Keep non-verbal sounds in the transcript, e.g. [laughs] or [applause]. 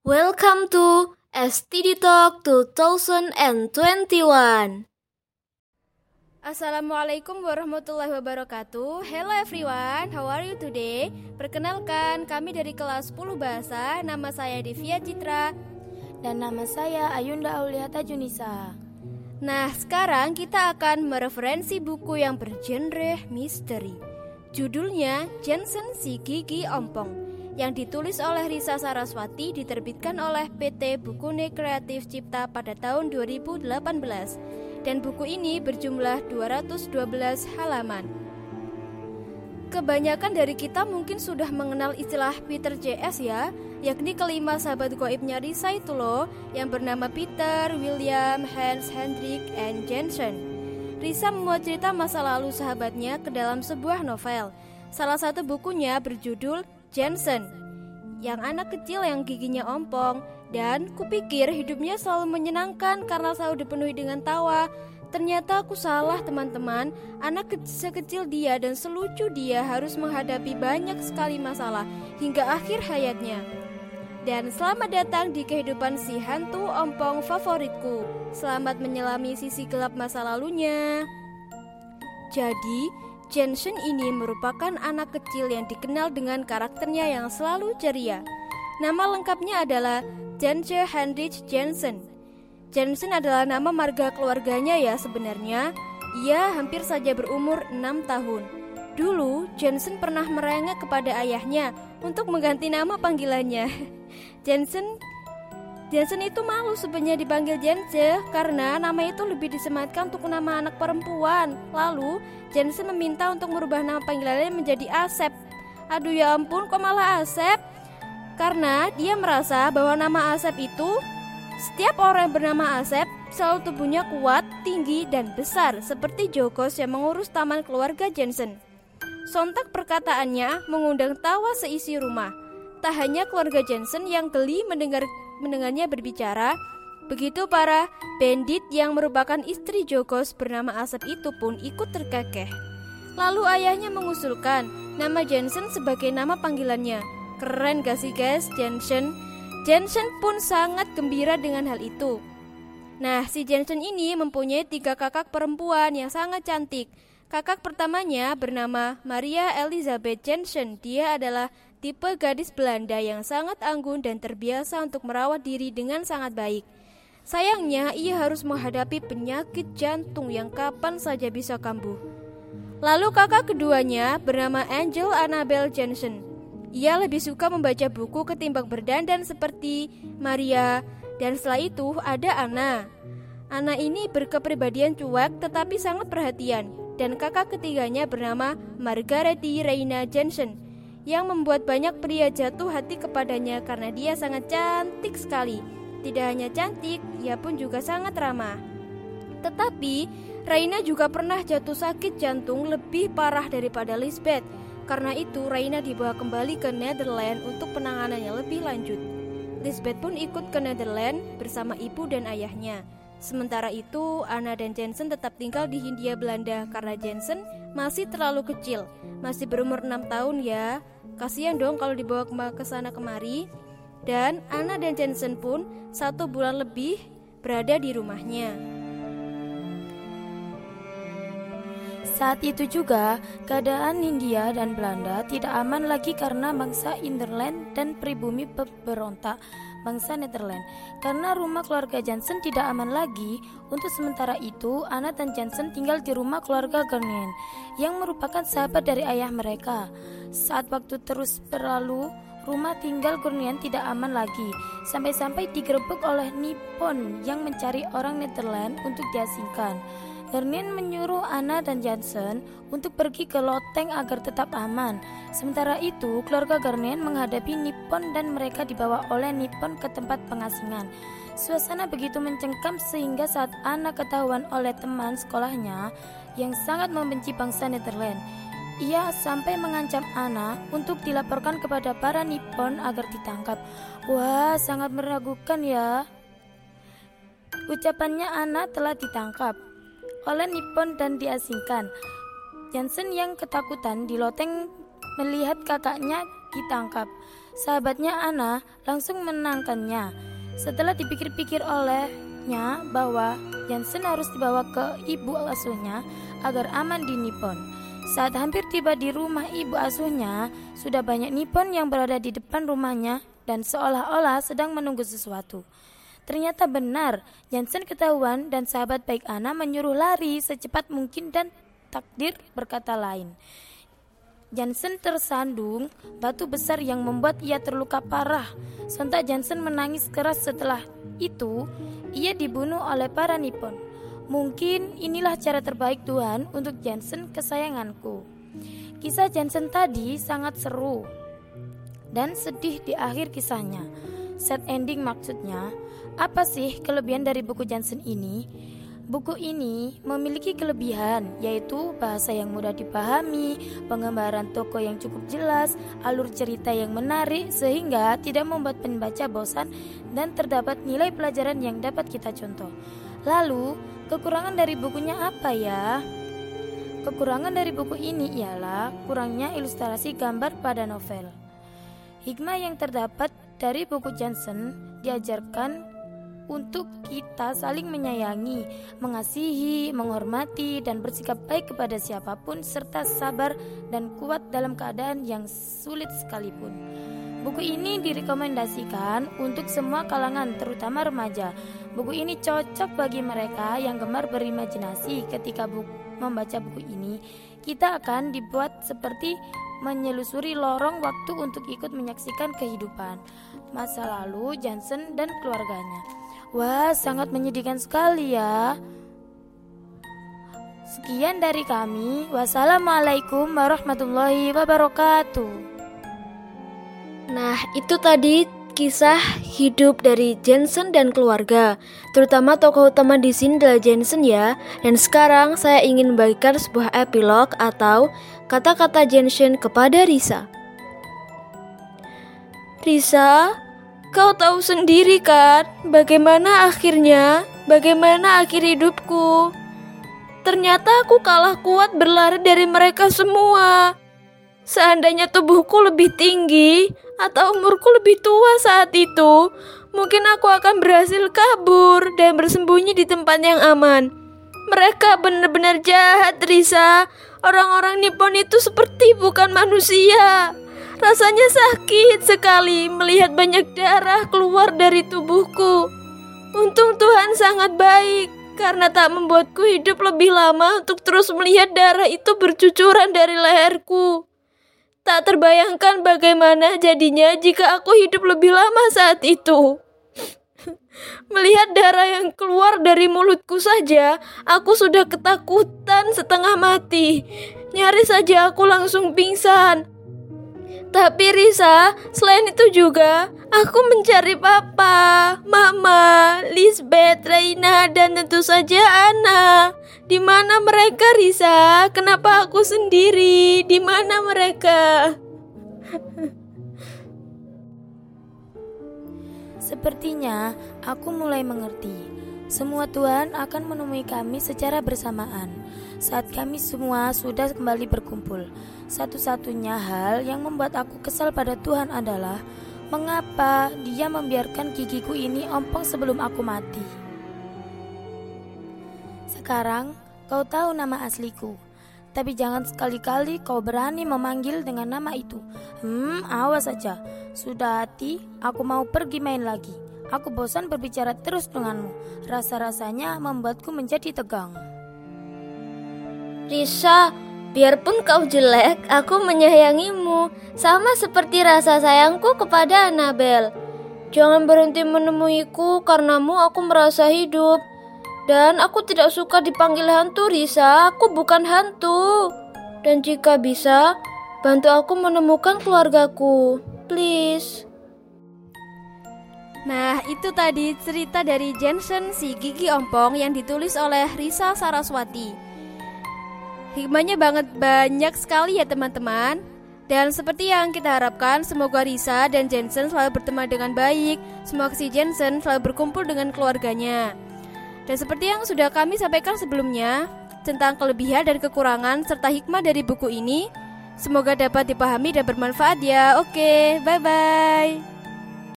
Welcome to STD Talk 2021. Assalamualaikum warahmatullahi wabarakatuh. Hello everyone, how are you today? Perkenalkan, kami dari kelas 10 Bahasa. Nama saya Divya Citra. Dan nama saya Ayunda Auliata Junisa. Nah, sekarang kita akan mereferensi buku yang bergenre misteri. Judulnya Jensen Si Gigi Ompong yang ditulis oleh Risa Saraswati diterbitkan oleh PT Bukune Kreatif Cipta pada tahun 2018 dan buku ini berjumlah 212 halaman. Kebanyakan dari kita mungkin sudah mengenal istilah Peter JS ya, yakni kelima sahabat goibnya Risa itu loh, yang bernama Peter, William, Hans, Hendrik, and Jensen. Risa memuat cerita masa lalu sahabatnya ke dalam sebuah novel. Salah satu bukunya berjudul Jensen, yang anak kecil yang giginya ompong, dan kupikir hidupnya selalu menyenangkan karena selalu dipenuhi dengan tawa. Ternyata aku salah teman-teman, anak sekecil dia dan selucu dia harus menghadapi banyak sekali masalah hingga akhir hayatnya. Dan selamat datang di kehidupan si hantu ompong favoritku. Selamat menyelami sisi gelap masa lalunya. Jadi, Jensen ini merupakan anak kecil yang dikenal dengan karakternya yang selalu ceria. Nama lengkapnya adalah Jensen Heinrich Jensen. Jensen adalah nama marga keluarganya ya sebenarnya. Ia hampir saja berumur 6 tahun. Dulu, Jensen pernah merengek kepada ayahnya untuk mengganti nama panggilannya. [laughs] Jensen Jensen itu malu sebenarnya dipanggil Jense karena nama itu lebih disematkan untuk nama anak perempuan. Lalu, Jensen meminta untuk merubah nama panggilannya menjadi Asep. Aduh ya ampun, kok malah Asep? Karena dia merasa bahwa nama Asep itu setiap orang yang bernama Asep selalu tubuhnya kuat, tinggi, dan besar seperti Jokos yang mengurus taman keluarga Jensen. Sontak perkataannya mengundang tawa seisi rumah. Tak hanya keluarga Jensen yang geli mendengar mendengarnya berbicara, begitu para bandit yang merupakan istri Jokos bernama Asep itu pun ikut terkekeh. Lalu ayahnya mengusulkan nama Jensen sebagai nama panggilannya. Keren gak sih guys, Jensen? Jensen pun sangat gembira dengan hal itu. Nah, si Jensen ini mempunyai tiga kakak perempuan yang sangat cantik. Kakak pertamanya bernama Maria Elizabeth Jensen. Dia adalah tipe gadis Belanda yang sangat anggun dan terbiasa untuk merawat diri dengan sangat baik. Sayangnya, ia harus menghadapi penyakit jantung yang kapan saja bisa kambuh. Lalu kakak keduanya bernama Angel Annabel Jensen. Ia lebih suka membaca buku ketimbang berdandan seperti Maria, dan setelah itu ada Anna. Anna ini berkepribadian cuek tetapi sangat perhatian, dan kakak ketiganya bernama Margaret Reina Jensen yang membuat banyak pria jatuh hati kepadanya karena dia sangat cantik sekali. Tidak hanya cantik, ia pun juga sangat ramah. Tetapi, Raina juga pernah jatuh sakit jantung lebih parah daripada Lisbeth. Karena itu, Raina dibawa kembali ke Netherlands untuk penanganan yang lebih lanjut. Lisbeth pun ikut ke Netherlands bersama ibu dan ayahnya. Sementara itu, Anna dan Jensen tetap tinggal di Hindia Belanda karena Jensen masih terlalu kecil, masih berumur 6 tahun ya. Kasihan dong kalau dibawa ke sana kemari. Dan Anna dan Jensen pun satu bulan lebih berada di rumahnya. Saat itu juga, keadaan Hindia dan Belanda tidak aman lagi karena bangsa Interland dan pribumi berontak bangsa Netherlands. Karena rumah keluarga Jansen tidak aman lagi, untuk sementara itu Anna dan Jansen tinggal di rumah keluarga Garnier yang merupakan sahabat dari ayah mereka. Saat waktu terus berlalu, rumah tinggal Gurnian tidak aman lagi, sampai-sampai digerebek oleh Nippon yang mencari orang Netherlands untuk diasingkan. Garnier menyuruh Anna dan Jansen untuk pergi ke loteng agar tetap aman. Sementara itu, keluarga Garnier menghadapi Nippon dan mereka dibawa oleh Nippon ke tempat pengasingan. Suasana begitu mencengkam sehingga saat Anna ketahuan oleh teman sekolahnya yang sangat membenci bangsa Netherlands, ia sampai mengancam Anna untuk dilaporkan kepada para Nippon agar ditangkap. Wah, sangat meragukan ya. Ucapannya Anna telah ditangkap oleh Nippon dan diasingkan. Jansen yang ketakutan di loteng melihat kakaknya ditangkap. Sahabatnya Ana langsung menangkannya. Setelah dipikir-pikir olehnya bahwa Jansen harus dibawa ke ibu asuhnya agar aman di Nippon. Saat hampir tiba di rumah ibu asuhnya, sudah banyak Nippon yang berada di depan rumahnya dan seolah-olah sedang menunggu sesuatu. Ternyata benar, Jansen ketahuan dan sahabat baik Ana menyuruh lari secepat mungkin dan takdir berkata lain. Jansen tersandung batu besar yang membuat ia terluka parah. Sontak Jansen menangis keras setelah itu, ia dibunuh oleh para Nippon. Mungkin inilah cara terbaik Tuhan untuk Jansen kesayanganku. Kisah Jansen tadi sangat seru dan sedih di akhir kisahnya. Set ending maksudnya, apa sih kelebihan dari buku Jansen ini? Buku ini memiliki kelebihan, yaitu bahasa yang mudah dipahami, penggambaran tokoh yang cukup jelas, alur cerita yang menarik, sehingga tidak membuat pembaca bosan dan terdapat nilai pelajaran yang dapat kita contoh. Lalu, kekurangan dari bukunya apa ya? Kekurangan dari buku ini ialah kurangnya ilustrasi gambar pada novel. Hikmah yang terdapat dari buku Johnson diajarkan untuk kita saling menyayangi, mengasihi, menghormati, dan bersikap baik kepada siapa pun, serta sabar dan kuat dalam keadaan yang sulit sekalipun. Buku ini direkomendasikan untuk semua kalangan, terutama remaja. Buku ini cocok bagi mereka yang gemar berimajinasi. Ketika bu membaca buku ini, kita akan dibuat seperti menyelusuri lorong waktu untuk ikut menyaksikan kehidupan masa lalu Johnson dan keluarganya. Wah, sangat menyedihkan sekali ya. Sekian dari kami. Wassalamualaikum warahmatullahi wabarakatuh. Nah, itu tadi kisah hidup dari Jensen dan keluarga. Terutama tokoh utama di sini adalah Jensen ya. Dan sekarang saya ingin membagikan sebuah epilog atau kata-kata Jensen kepada Risa. Risa, Kau tahu sendiri kan, bagaimana akhirnya, bagaimana akhir hidupku. Ternyata aku kalah kuat berlari dari mereka semua. Seandainya tubuhku lebih tinggi atau umurku lebih tua saat itu, mungkin aku akan berhasil kabur dan bersembunyi di tempat yang aman. Mereka benar-benar jahat, Risa. Orang-orang Nippon itu seperti bukan manusia. Rasanya sakit sekali melihat banyak darah keluar dari tubuhku. Untung Tuhan sangat baik karena tak membuatku hidup lebih lama untuk terus melihat darah itu bercucuran dari leherku. Tak terbayangkan bagaimana jadinya jika aku hidup lebih lama saat itu. [laughs] Melihat darah yang keluar dari mulutku saja, aku sudah ketakutan setengah mati. Nyaris saja aku langsung pingsan. Tapi Risa, selain itu juga aku mencari papa, mama, Lisbeth, Reina, dan tentu saja Ana. Di mana mereka, Risa? Kenapa aku sendiri? Di mana mereka? Sepertinya aku mulai mengerti. Semua Tuhan akan menemui kami secara bersamaan saat kami semua sudah kembali berkumpul. Satu-satunya hal yang membuat aku kesal pada Tuhan adalah mengapa Dia membiarkan gigiku ini ompong sebelum aku mati. Sekarang kau tahu nama asliku, tapi jangan sekali-kali kau berani memanggil dengan nama itu. Hmm, awas saja. Sudah hati, aku mau pergi main lagi. Aku bosan berbicara terus denganmu. Rasa-rasanya membuatku menjadi tegang. Risa, Biarpun kau jelek, aku menyayangimu, sama seperti rasa sayangku kepada Annabel. Jangan berhenti menemuiku, karenamu aku merasa hidup. Dan aku tidak suka dipanggil hantu, Risa. Aku bukan hantu. Dan jika bisa, bantu aku menemukan keluargaku. Please. Nah, itu tadi cerita dari Jensen si Gigi Ompong yang ditulis oleh Risa Saraswati. Hikmahnya banget banyak sekali ya teman-teman. Dan seperti yang kita harapkan, semoga Risa dan Jensen selalu berteman dengan baik. Semoga si Jensen selalu berkumpul dengan keluarganya. Dan seperti yang sudah kami sampaikan sebelumnya, tentang kelebihan dan kekurangan serta hikmah dari buku ini, Semoga dapat dipahami dan bermanfaat ya. Oke, bye bye.